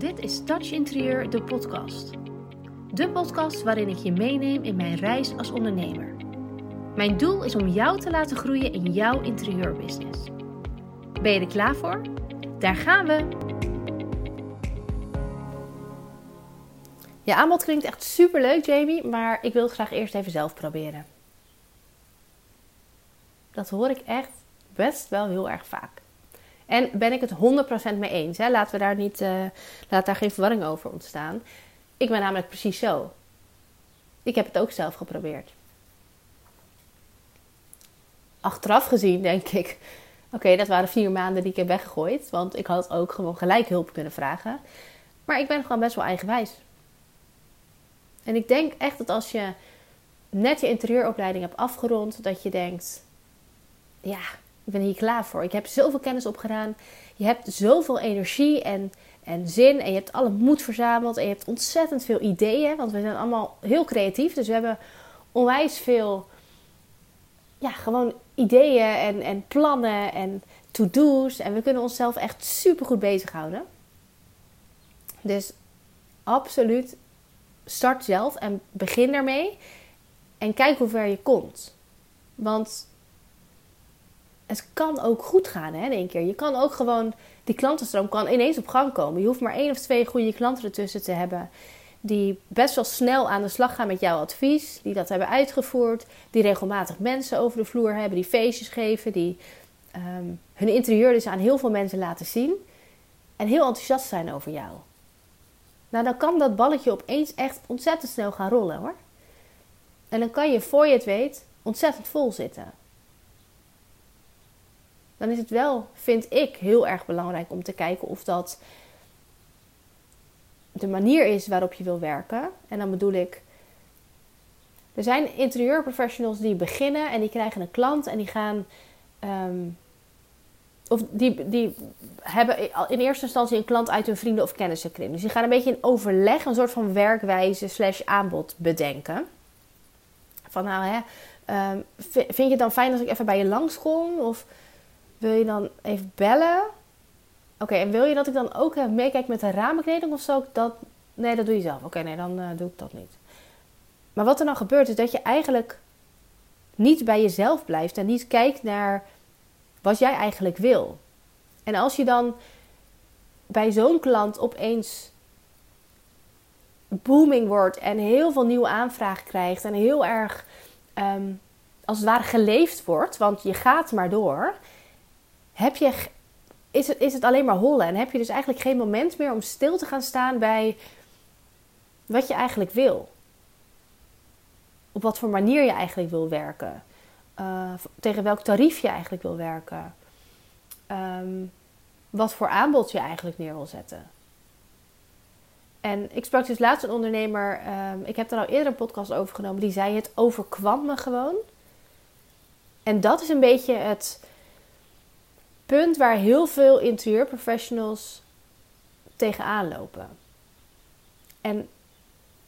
Dit is Touch Interieur, de podcast. De podcast waarin ik je meeneem in mijn reis als ondernemer. Mijn doel is om jou te laten groeien in jouw interieurbusiness. Ben je er klaar voor? Daar gaan we! Je aanbod klinkt echt super leuk, Jamie, maar ik wil het graag eerst even zelf proberen. Dat hoor ik echt best wel heel erg vaak. En ben ik het 100% mee eens. Hè? Laten we daar niet, uh, laat daar geen verwarring over ontstaan. Ik ben namelijk precies zo. Ik heb het ook zelf geprobeerd. Achteraf gezien denk ik, oké, dat waren vier maanden die ik heb weggegooid. Want ik had ook gewoon gelijk hulp kunnen vragen. Maar ik ben gewoon best wel eigenwijs. En ik denk echt dat als je net je interieuropleiding hebt afgerond, dat je denkt, ja, ik ben hier klaar voor. Ik heb zoveel kennis opgedaan. Je hebt zoveel energie en, en zin. En je hebt alle moed verzameld. En je hebt ontzettend veel ideeën. Want we zijn allemaal heel creatief. Dus we hebben onwijs veel, ja, gewoon ideeën en, en plannen en to-do's. En we kunnen onszelf echt super goed bezighouden. Dus absoluut start zelf en begin daarmee. En kijk hoe ver je komt. Want het kan ook goed gaan hè, één keer. Je kan ook gewoon, die klantenstroom kan ineens op gang komen. Je hoeft maar één of twee goede klanten ertussen te hebben. Die best wel snel aan de slag gaan met jouw advies. Die dat hebben uitgevoerd. Die regelmatig mensen over de vloer hebben. Die feestjes geven. Die ehm, hun interieur dus aan heel veel mensen laten zien. En heel enthousiast zijn over jou. Nou, dan kan dat balletje opeens echt ontzettend snel gaan rollen hoor. En dan kan je, voor je het weet, ontzettend vol zitten dan is het wel, vind ik, heel erg belangrijk om te kijken of dat de manier is waarop je wil werken. En dan bedoel ik, er zijn interieurprofessionals die beginnen en die krijgen een klant en die gaan. Ehm, of die, die hebben in eerste instantie een klant uit hun vrienden of kennissenkring. Dus die gaan een beetje in overleg, een soort van werkwijze slash aanbod bedenken. Van nou hè, ehm, vind je het dan fijn als ik even bij je langskom? Of wil je dan even bellen? Oké, en wil je dat ik dan ook even meekijk met de ramenkleding of zo? Dat, nee, dat doe je zelf. Oké, nee, dan uh, doe ik dat niet. Maar wat er dan gebeurt is dat je eigenlijk niet bij jezelf blijft en niet kijkt naar wat jij eigenlijk wil. En als je dan bij zo'n klant opeens booming wordt en heel veel nieuwe aanvragen krijgt en heel erg um, als het ware geleefd wordt, want je gaat maar door heb je, is, het, is het alleen maar hollen. En heb je dus eigenlijk geen moment meer om stil te gaan staan bij wat je eigenlijk wil. Op wat voor manier je eigenlijk wil werken. Uh, tegen welk tarief je eigenlijk wil werken. Um, wat voor aanbod je eigenlijk neer wil zetten. En ik sprak dus laatst een ondernemer, um, ik heb er al eerder een podcast over genomen, die zei: Het overkwam me gewoon. En dat is een beetje het, punt waar heel veel interieurprofessionals tegenaan lopen. En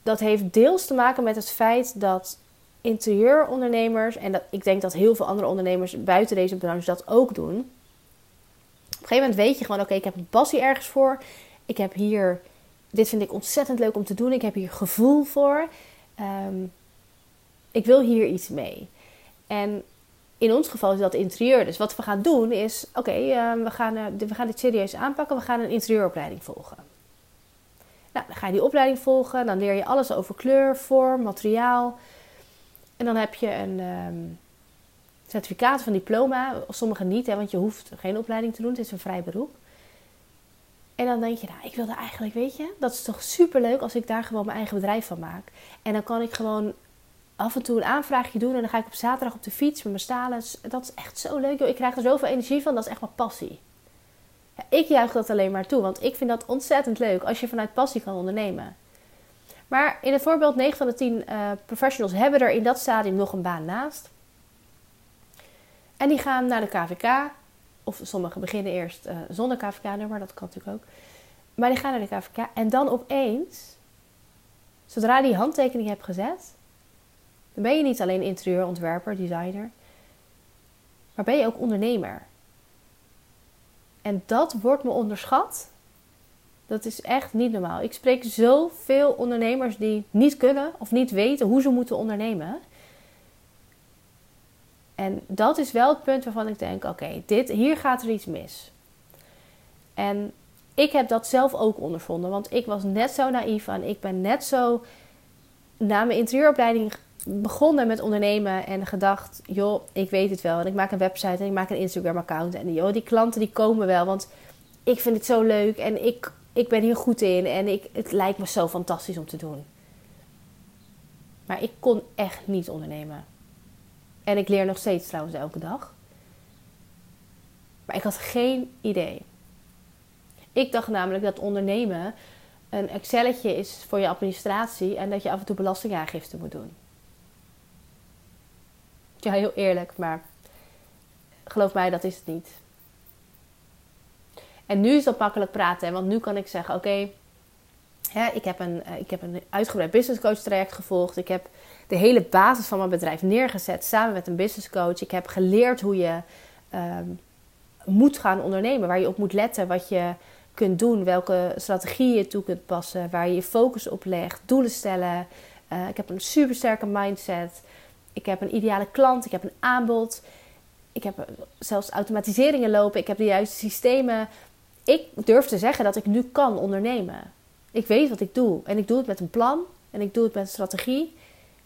dat heeft deels te maken met het feit dat interieurondernemers, en dat, ik denk dat heel veel andere ondernemers buiten deze branche dat ook doen. Op een gegeven moment weet je gewoon: oké, ik heb een passie ergens voor. Ik heb hier, dit vind ik ontzettend leuk om te doen. Ik heb hier gevoel voor. Um, ik wil hier iets mee. En in ons geval is dat interieur. Dus wat we gaan doen is: oké, ehm, we, gaan, uh, we gaan dit serieus aanpakken. We gaan een interieuropleiding volgen. Nou, dan ga je die opleiding volgen. Dan leer je alles over kleur, vorm, materiaal. En dan heb je een um, certificaat van diploma. Sommige niet, hè, want je hoeft geen opleiding te doen. Het is een vrij beroep. En dan denk je, nou, ik wilde eigenlijk, weet je, dat is toch super leuk als ik daar gewoon mijn eigen bedrijf van maak. En dan kan ik gewoon af en toe een aanvraagje doen en dan ga ik op zaterdag op de fiets met mijn stalen. Dat is echt zo leuk. Joh. Ik krijg er zoveel energie van. Dat is echt mijn passie. Ja, ik juich dat alleen maar toe, want ik vind dat ontzettend leuk als je vanuit passie kan ondernemen. Maar in het voorbeeld 9 van de 10 uh, eh, professionals hebben er in dat stadium nog een baan naast. En die gaan naar de KVK. Of sommigen beginnen eerst uh, zonder KVK-nummer, dat kan natuurlijk ook. Maar die gaan naar de KVK en dan opeens, zodra die handtekening hebt gezet, dan ben je niet alleen interieurontwerper, designer, maar ben je ook ondernemer. En dat wordt me onderschat. Dat is echt niet normaal. Ik spreek zoveel ondernemers die niet kunnen of niet weten hoe ze moeten ondernemen. En dat is wel het punt waarvan ik denk: oké, dit hier gaat er iets mis. En ik heb dat zelf ook ondervonden, want ik was net zo naïef en ik ben net zo na mijn interieuropleiding begonnen met ondernemen en gedacht: joh, ik weet het wel. En ik maak een website en ik maak een Instagram-account. En joh, die klanten die komen wel, want ik vind het zo leuk en ik, ik ben hier goed in en ik, het lijkt me zo fantastisch om te doen. Maar ik kon echt niet ondernemen. En ik leer nog steeds trouwens elke dag. Maar ik had geen idee. Ik dacht namelijk dat ondernemen een Excelletje is voor je administratie en dat je af en toe belastingaangifte moet doen. Ja, heel eerlijk, maar geloof mij, dat is het niet. En nu is dat makkelijk praten, want nu kan ik zeggen: Oké, ik, heb een, eh, ik heb een uitgebreid business coach traject gevolgd. Ik heb de hele basis van mijn bedrijf neergezet samen met een business coach. Ik heb geleerd hoe je ehm, moet gaan ondernemen, waar je op moet letten, wat je kunt doen, welke strategieën je toe kunt passen, waar je je focus op legt, doelen stellen. Uh, ik heb een supersterke mindset. Ik heb een ideale klant, ik heb een aanbod. Ik heb zelfs automatiseringen lopen. Ik heb de juiste systemen. Ik durf te zeggen dat ik nu kan ondernemen. Ik weet wat ik doe. En ik doe het met een plan. En ik doe het met een strategie.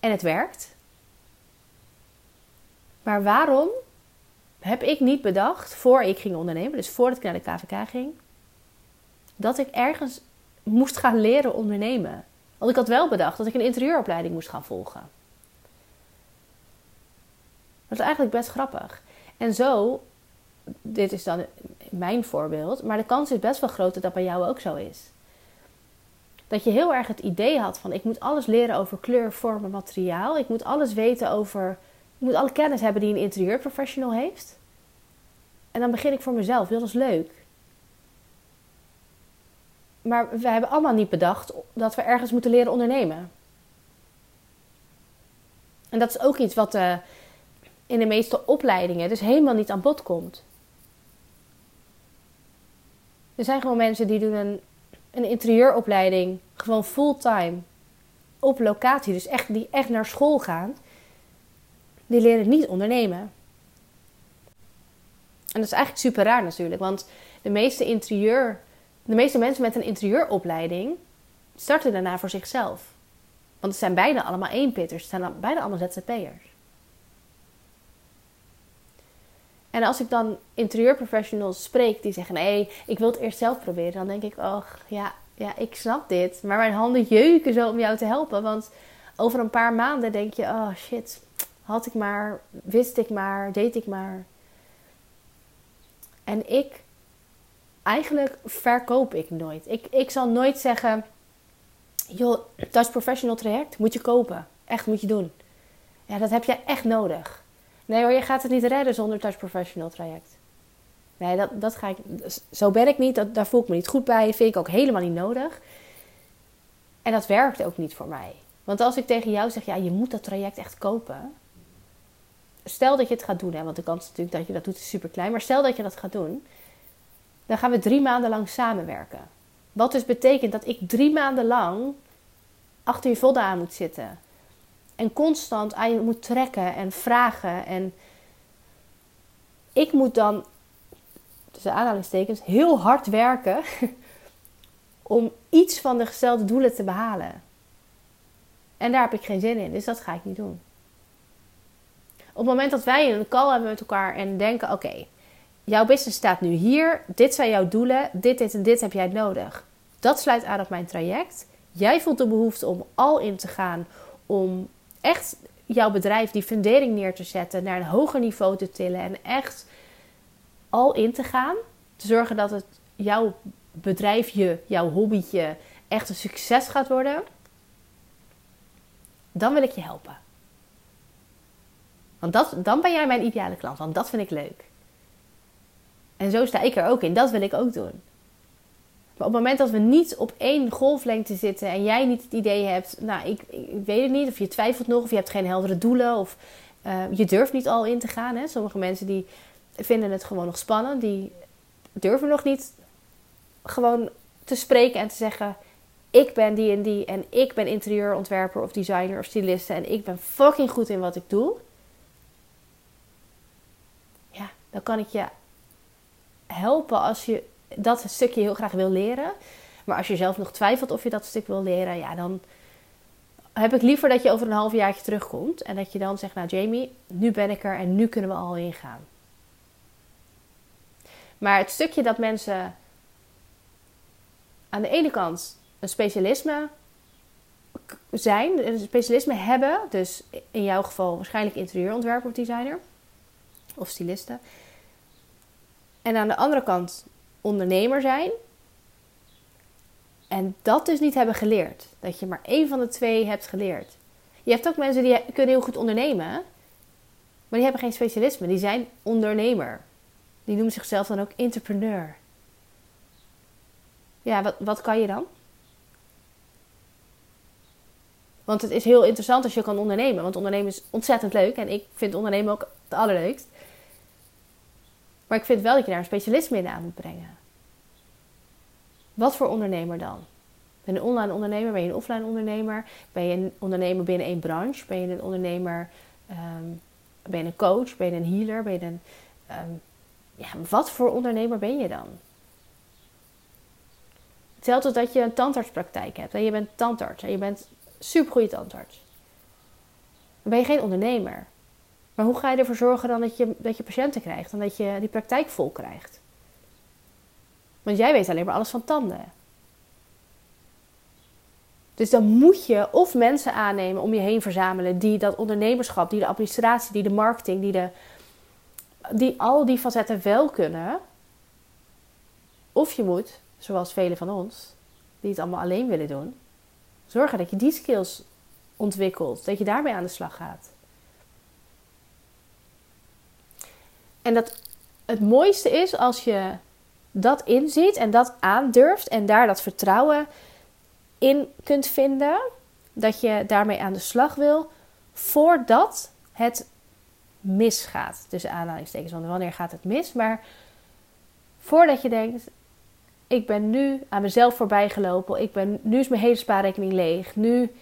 En het werkt. Maar waarom heb ik niet bedacht, voor ik ging ondernemen, dus voordat ik naar de KVK ging, dat ik ergens moest gaan leren ondernemen? Want ik had wel bedacht dat ik een interieuropleiding moest gaan volgen. Dat is eigenlijk best grappig. En zo, dit is dan mijn voorbeeld, maar de kans is best wel groot dat dat bij jou ook zo is. Dat je heel erg het idee had van ik moet alles leren over kleur, vorm en materiaal. Ik moet alles weten over, ik moet alle kennis hebben die een interieurprofessional heeft. En dan begin ik voor mezelf, dat is leuk. Maar we hebben allemaal niet bedacht dat we ergens moeten leren ondernemen. En dat is ook iets wat uh, in de meeste opleidingen dus helemaal niet aan bod komt. Er zijn gewoon mensen die doen een, een interieuropleiding gewoon fulltime op locatie, dus echt, die echt naar school gaan. Die leren niet ondernemen. En dat is eigenlijk super raar natuurlijk, want de meeste interieur, de meeste mensen met een interieuropleiding starten daarna voor zichzelf. Want het zijn bijna allemaal eenpitters, het zijn bijna allemaal ZZP'ers. En als ik dan interieurprofessionals spreek die zeggen: nee, ik wil het eerst zelf proberen, dan denk ik: oh ja, ja, ik snap dit. Maar mijn handen jeuken zo om jou te helpen. Want over een paar maanden denk je: oh shit, had ik maar, wist ik maar, deed ik maar. En ik, eigenlijk verkoop ik nooit. Ik, ik zal nooit zeggen: joh, Dutch Professional traject moet je kopen. Echt moet je doen. Ja, dat heb je echt nodig. Nee hoor, je gaat het niet redden zonder Touch Professional traject. Nee, dat, dat ga ik, zo ben ik niet. Dat, daar voel ik me niet goed bij. Vind ik ook helemaal niet nodig. En dat werkt ook niet voor mij. Want als ik tegen jou zeg, ja, je moet dat traject echt kopen. Stel dat je het gaat doen, hè, want de kans natuurlijk dat je dat doet is super klein. Maar stel dat je dat gaat doen, dan gaan we drie maanden lang samenwerken. Wat dus betekent dat ik drie maanden lang achter je vodden aan moet zitten. En constant aan je moet trekken en vragen. En ik moet dan, tussen aanhalingstekens, heel hard werken om iets van de gestelde doelen te behalen. En daar heb ik geen zin in, dus dat ga ik niet doen. Op het moment dat wij een call hebben met elkaar en denken: oké, jouw business staat nu hier, dit zijn jouw doelen, dit, dit en dit heb jij nodig. Dat sluit aan op mijn traject. Jij voelt de behoefte om al in te gaan, om echt jouw bedrijf die fundering neer te zetten, naar een hoger niveau te tillen en echt al in te gaan. Te zorgen dat het jouw bedrijfje, jouw hobbytje echt een succes gaat worden. Dan wil ik je helpen. Want dat, dan ben jij mijn ideale klant, want dat vind ik leuk. En zo sta ik er ook in. Dat wil ik ook doen. Maar op het moment dat we niet op één golflengte zitten en jij niet het idee hebt, nou, ik, weet het niet, of je twijfelt nog, of je hebt geen heldere doelen, of uh, je durft niet al in te gaan. Hè? Sommige mensen die vinden het gewoon nog spannend, die durven nog niet gewoon te spreken en te zeggen: Ik ben die en die en ik ben interieurontwerper of designer of styliste en ik ben fucking goed in wat ik doe. Ja, dan kan ik je helpen als je dat stukje heel graag wil leren. Maar als je zelf nog twijfelt of je dat stuk wil leren, ja, dan heb ik liever dat je over een half jaartje terugkomt. En dat je dan zegt, nou Jamie, nu ben ik er en nu kunnen we al ingaan. Maar het stukje dat mensen aan de ene kant een specialisme zijn, een specialisme hebben, dus in jouw geval waarschijnlijk interieurontwerper of designer of styliste. En aan de andere kant ondernemer zijn. En dat dus niet hebben geleerd. Dat je maar één van de twee hebt geleerd. Je hebt ook mensen die kunnen heel goed ondernemen, maar die hebben geen specialisme. Die zijn ondernemer. Die noemen zichzelf dan ook entrepreneur. Ja, wat, wat kan je dan? Want het is heel interessant als je kan ondernemen. Want ondernemen is ontzettend leuk. En ik vind ondernemen ook het allerleukst. Maar ik vind wel dat je daar een specialisme in aan moet brengen. Wat voor ondernemer dan? Ben je een online ondernemer? Ben je een offline ondernemer? Ben je een ondernemer binnen één branche? Ben je een ondernemer? Um, ben je een coach? Ben je een healer? Ben je een. Um, ja, wat voor ondernemer ben je dan? Hetzelfde als dat je een tandartspraktijk hebt en je bent tandarts en je bent supergoeie tandarts. Dan ben je geen ondernemer. Maar hoe ga je ervoor zorgen dan dat je, dat je patiënten krijgt en dat je die praktijk vol krijgt? Want jij weet alleen maar alles van tanden. Dus dan moet je of mensen aannemen om je heen verzamelen die dat ondernemerschap, die de administratie, die de marketing, die, de, die al die facetten wel kunnen. Of je moet, zoals velen van ons, die het allemaal alleen willen doen, zorgen dat je die skills ontwikkelt, dat je daarmee aan de slag gaat. En dat het mooiste is als je dat inziet en dat aandurft en daar dat vertrouwen in kunt vinden. Dat je daarmee aan de slag wil voordat het misgaat. Tussen aanhalingstekens, want wanneer gaat het mis? Maar voordat je denkt, ik ben nu aan mezelf voorbij gelopen. Ik ben, nu is mijn hele spaarrekening leeg. Nu,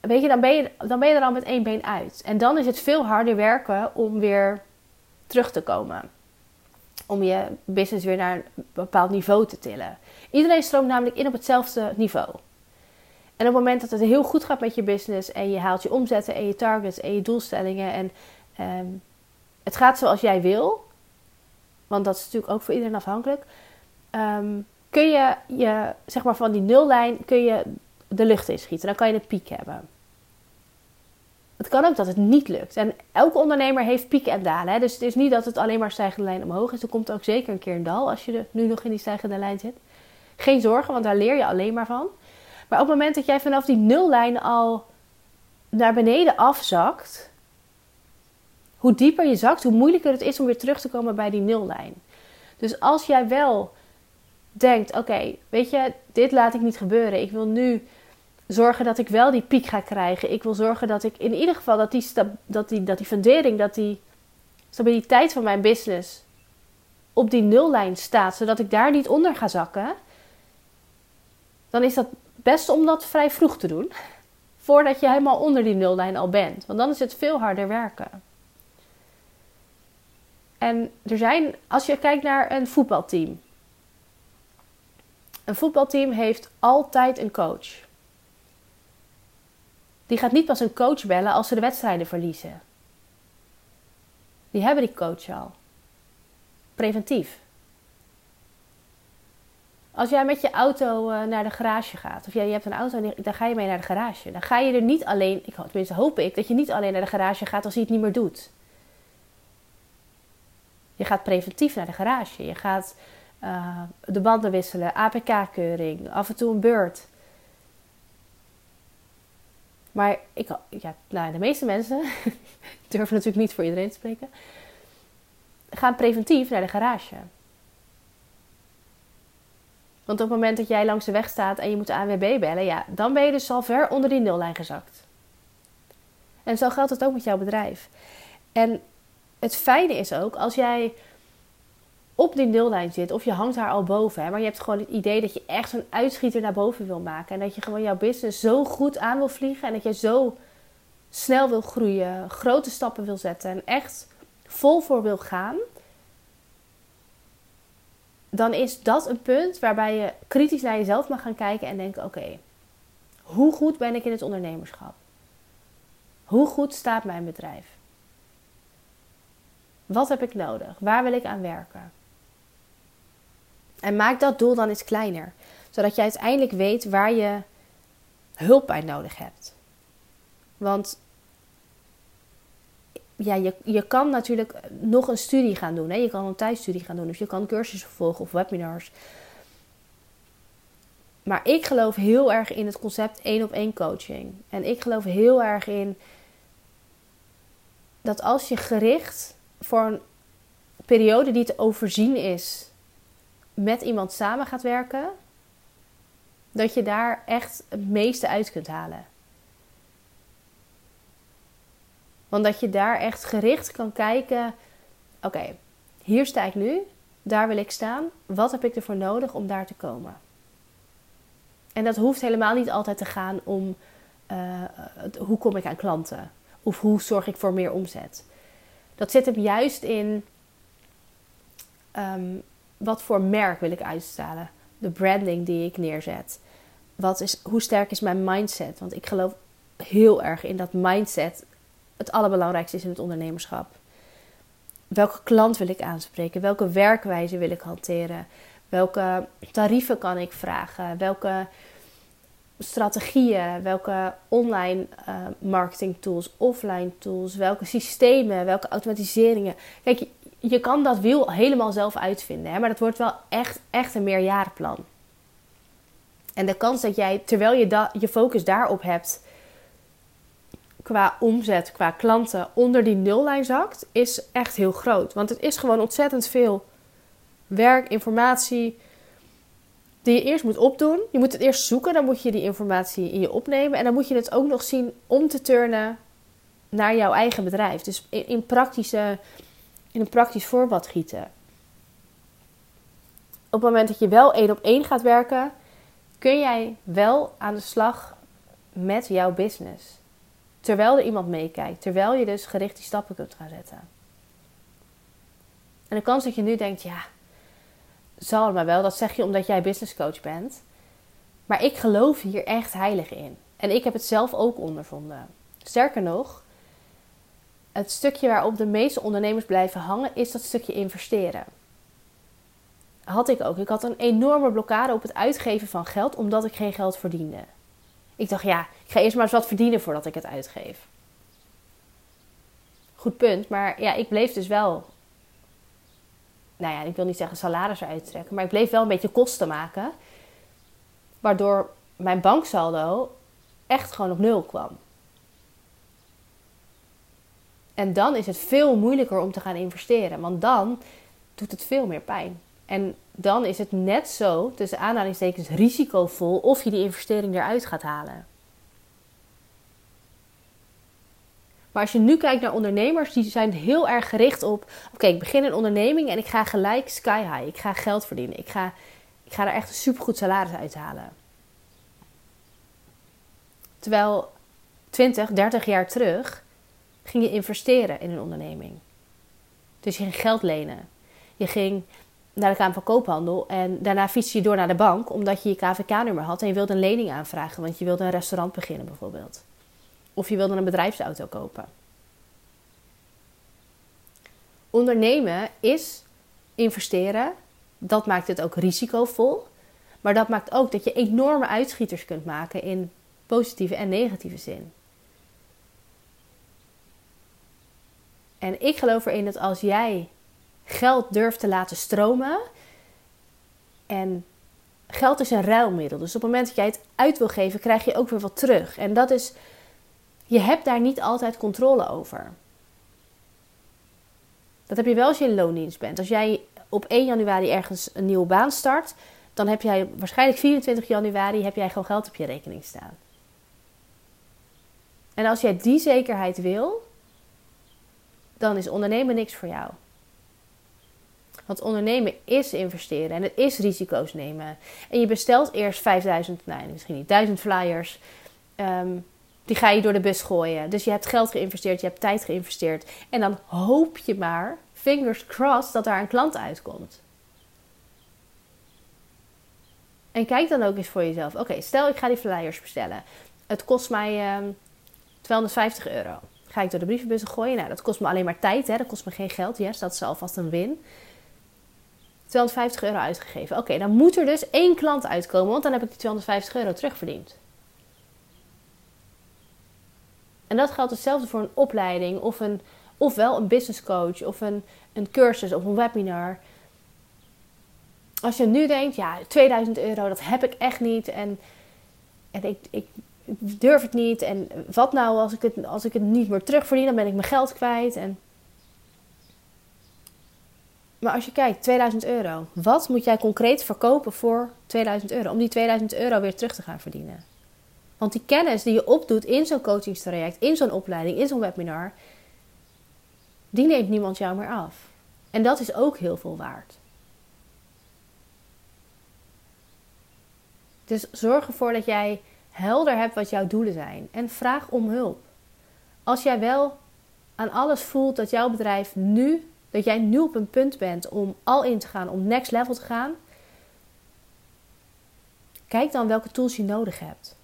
weet je dan, ben je, dan ben je er al met één been uit. En dan is het veel harder werken om weer terug te komen. Om je business weer naar een bepaald niveau te tillen. Iedereen stroomt namelijk in op hetzelfde niveau. En op het moment dat het heel goed gaat met je business en je haalt je omzetten en je targets en je doelstellingen en ehm, het gaat zoals jij wil, want dat is natuurlijk ook voor iedereen afhankelijk, ehm, kun je, je zeg maar van die nullijn kun je de lucht inschieten. Dan kan je een piek hebben. Het kan ook dat het niet lukt. En elke ondernemer heeft pieken en dalen. Hè? Dus het is niet dat het alleen maar stijgende lijn omhoog is. Er komt ook zeker een keer een dal als je nu nog in die stijgende lijn zit. Geen zorgen, want daar leer je alleen maar van. Maar op het moment dat jij vanaf die nullijn al naar beneden afzakt, hoe dieper je zakt, hoe moeilijker het is om weer terug te komen bij die nullijn. Dus als jij wel denkt: oké, weet je, dit laat ik niet gebeuren. Ik wil nu zorgen dat ik wel die piek ga krijgen. Ik wil zorgen dat ik in ieder geval dat die, dat die, dat die fundering, dat die stabiliteit van mijn business op die nullijn staat, zodat ik daar niet onder ga zakken. Dan is dat best om dat vrij vroeg te doen. Voordat je helemaal onder die nullijn al bent. Want dan is het veel harder werken. En er zijn, als je kijkt naar een voetbalteam. Een voetbalteam heeft altijd een coach. Die gaat niet pas een coach bellen als ze de wedstrijden verliezen. Die hebben die coach al. Preventief. Als jij met je auto eh, naar de garage gaat, of jij je hebt een auto dan ga je mee naar de garage. Dan ga je er niet alleen, ik, tenminste hoop ik, dat je niet alleen naar de garage gaat als hij het niet meer doet. Je gaat preventief naar de garage. Je gaat uh, de banden wisselen, APK-keuring, af en toe een beurt. Maar ik, ja, nou, de meeste mensen, durven natuurlijk niet voor iedereen te spreken, gaan preventief naar de garage. Want op het moment dat jij langs de weg staat en je moet de ANWB bellen, ja, dan ben je dus al ver onder die nullijn gezakt. En zo geldt het ook met jouw bedrijf. En het fijne is ook, als jij op die nullijn zit, of je hangt daar al boven, hè, maar je hebt gewoon het idee dat je echt een uitschieter naar boven wil maken. En dat je gewoon jouw business zo goed aan wil vliegen en dat je zo snel wil groeien, grote stappen wil zetten en echt vol voor wil gaan. Dan is dat een punt waarbij je kritisch naar jezelf mag gaan kijken en denken: oké, hoe goed ben ik in het ondernemerschap? Hoe goed staat mijn bedrijf? Wat heb ik nodig? Waar wil ik aan werken? En maak dat doel dan eens kleiner, zodat je uiteindelijk weet waar je hulp bij nodig hebt. Want ja, je, je kan natuurlijk nog een studie gaan doen. Hè? Je kan een thuisstudie gaan doen. Dus je kan cursussen volgen of webinars. Maar ik geloof heel erg in het concept één op één coaching. En ik geloof heel erg in dat als je gericht voor een periode die te overzien is met iemand samen gaat werken, dat je daar echt het meeste uit kunt halen. Want dat je daar echt gericht kan kijken: oké, hier sta ik nu, daar wil ik staan. Wat heb ik ervoor nodig om daar te komen? En dat hoeft helemaal niet altijd te gaan om uh, hoe kom ik aan klanten of hoe zorg ik voor meer omzet. Dat zit hem juist in um, wat voor merk wil ik uitstralen, de branding die ik neerzet. Wat is, hoe sterk is mijn mindset? Want ik geloof heel erg in dat mindset het allerbelangrijkste is in het ondernemerschap. Welke klant wil ik aanspreken? Welke werkwijze wil ik hanteren? Welke tarieven kan ik vragen? Welke strategieën? Welke online uh, marketing tools, offline tools? Welke systemen? Welke automatiseringen? Kijk, je, kan dat wiel helemaal zelf uitvinden, hè? maar dat wordt wel echt, echt een meerjarenplan. En de kans dat jij, terwijl je je focus daarop hebt, qua omzet, qua klanten onder die nullijn zakt, is echt heel groot. Want het is gewoon ontzettend veel werk, informatie die je eerst moet opdoen. Je moet het eerst zoeken, dan moet je die informatie in je opnemen en dan moet je het ook nog zien om te turnen naar jouw eigen bedrijf. Dus in praktische, in een praktisch voorbeeld gieten. Op het moment dat je wel één op één gaat werken, kun jij wel aan de slag met jouw business. Terwijl er iemand meekijkt. Terwijl je dus gericht die stappen kunt gaan zetten. En de kans dat je nu denkt, ja, zal maar wel. Dat zeg je omdat jij business coach bent. Maar ik geloof hier echt heilig in. En ik heb het zelf ook ondervonden. Sterker nog, het stukje waarop de meeste ondernemers blijven hangen is dat stukje investeren. Had ik ook. Ik had een enorme blokkade op het uitgeven van geld omdat ik geen geld verdiende. Ik dacht, ja, ik ga eerst maar eens wat verdienen voordat ik het uitgeef. Goed punt, maar ja, ik bleef dus wel. Nou ja, ik wil niet zeggen salaris eruit trekken, maar ik bleef wel een beetje kosten maken. Waardoor mijn banksaldo echt gewoon op nul kwam. En dan is het veel moeilijker om te gaan investeren, want dan doet het veel meer pijn. En dan is het net zo, tussen aanhalingstekens, risicovol of je die investering eruit gaat halen. Maar als je nu kijkt naar ondernemers, die zijn heel erg gericht op: oké, ik begin een onderneming en ik ga gelijk sky high. Ik ga geld verdienen. Ik ga, ik ga er echt een supergoed salaris uithalen. Terwijl 20, 30 jaar terug ging je investeren in een onderneming. Dus je ging geld lenen. Je ging naar de Kamer van Koophandel. En daarna fiets je door naar de bank omdat je je KVK-nummer had en je wilde een lening aanvragen, want je wilde een restaurant beginnen bijvoorbeeld. Of je wilde een bedrijfsauto kopen. Ondernemen is investeren. Dat maakt het ook risicovol. Maar dat maakt ook dat je enorme uitschieters kunt maken in positieve en negatieve zin. En ik geloof erin dat als jij geld durft te laten stromen. En geld is een ruilmiddel. Dus op het moment dat jij het uit wil geven, krijg je ook weer wat terug. En dat is, je hebt daar niet altijd controle over. Dat heb je wel als je in loondienst bent. Als jij op 1 januari ergens een nieuwe baan start, dan heb jij waarschijnlijk 24 januari heb jij gewoon geld op je rekening staan. En als jij die zekerheid wil, dan is ondernemen niks voor jou. Want ondernemen is investeren en het is risico's nemen. En je bestelt eerst 5000, nee, misschien niet, 1000 flyers. Ehm, die ga je door de bus gooien. Dus je hebt geld geïnvesteerd, je hebt tijd geïnvesteerd. En dan hoop je maar, fingers crossed, dat daar een klant uitkomt. En kijk dan ook eens voor jezelf. Oké, stel ik ga die flyers bestellen. Het kost mij 250 ehm, euro. Ga ik door de brievenbussen gooien? Nou, dat kost me alleen maar tijd. Hè? Dat kost me geen geld. Yes, dat is alvast een win. 250 euro uitgegeven. Oké, dan moet er dus één klant uitkomen, want dan heb ik die 250 euro terugverdiend. En dat geldt hetzelfde voor een opleiding of een, ofwel een business coach of een, een cursus of een webinar. Als je nu denkt, ja, 2000 euro, dat heb ik echt niet en, en ik, ik durf het niet. En wat nou als ik het, als ik het niet meer terugverdien, dan ben ik mijn geld kwijt. En maar als je kijkt, 2000 euro. Wat moet jij concreet verkopen voor 2000 euro? Om die 2000 euro weer terug te gaan verdienen. Want die kennis die je opdoet in zo'n coachingstraject, in zo'n opleiding, in zo'n webinar, die neemt niemand jou meer af. En dat is ook heel veel waard. Dus zorg ervoor dat jij helder hebt wat jouw doelen zijn en vraag om hulp. Als jij wel aan alles voelt dat jouw bedrijf nu dat jij nu op een punt bent om al in te gaan, om next level te gaan. Kijk dan welke tools je nodig hebt.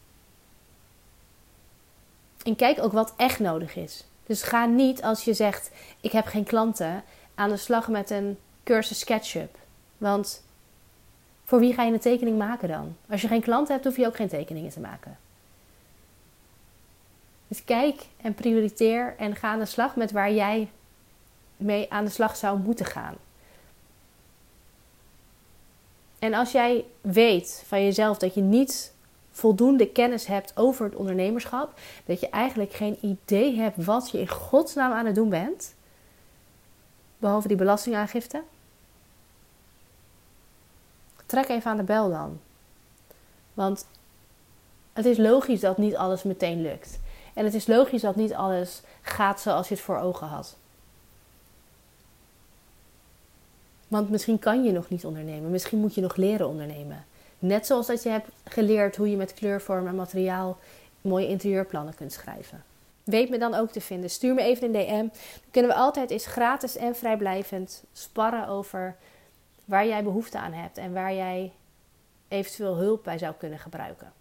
En kijk ook wat echt nodig is. Dus ga niet als je zegt: Ik heb geen klanten, aan de slag met een cursus SketchUp. Want voor wie ga je een tekening maken dan? Als je geen klanten hebt, hoef je ook geen tekeningen te maken. Dus kijk en prioriteer en ga aan de slag met waar jij mee aan de slag zou moeten gaan. En als jij weet van jezelf dat je niet voldoende kennis hebt over het ondernemerschap, dat je eigenlijk geen idee hebt wat je in godsnaam aan het doen bent, behalve die belastingaangifte, trek even aan de bel dan. Want het is logisch dat niet alles meteen lukt. En het is logisch dat niet alles gaat zoals je het voor ogen had. Want misschien kan je nog niet ondernemen. Misschien moet je nog leren ondernemen. Net zoals dat je hebt geleerd hoe je met kleurvorm en materiaal mooie interieurplannen kunt schrijven. Weet me dan ook te vinden. Stuur me even een DM. Dan kunnen we altijd eens gratis en vrijblijvend sparren over waar jij behoefte aan hebt en waar jij eventueel hulp bij zou kunnen gebruiken.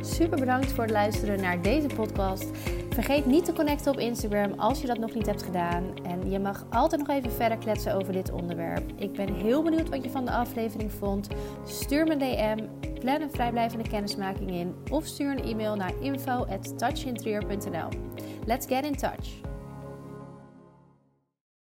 Super bedankt voor het luisteren naar deze podcast. Vergeet niet te connecten op Instagram als je dat nog niet hebt gedaan. En je mag altijd nog even verder kletsen over dit onderwerp. Ik ben heel benieuwd wat je van de aflevering vond. Stuur me een DM, plan een vrijblijvende kennismaking in of stuur een e-mail naar info@touchinterieur.nl. Let's get in touch.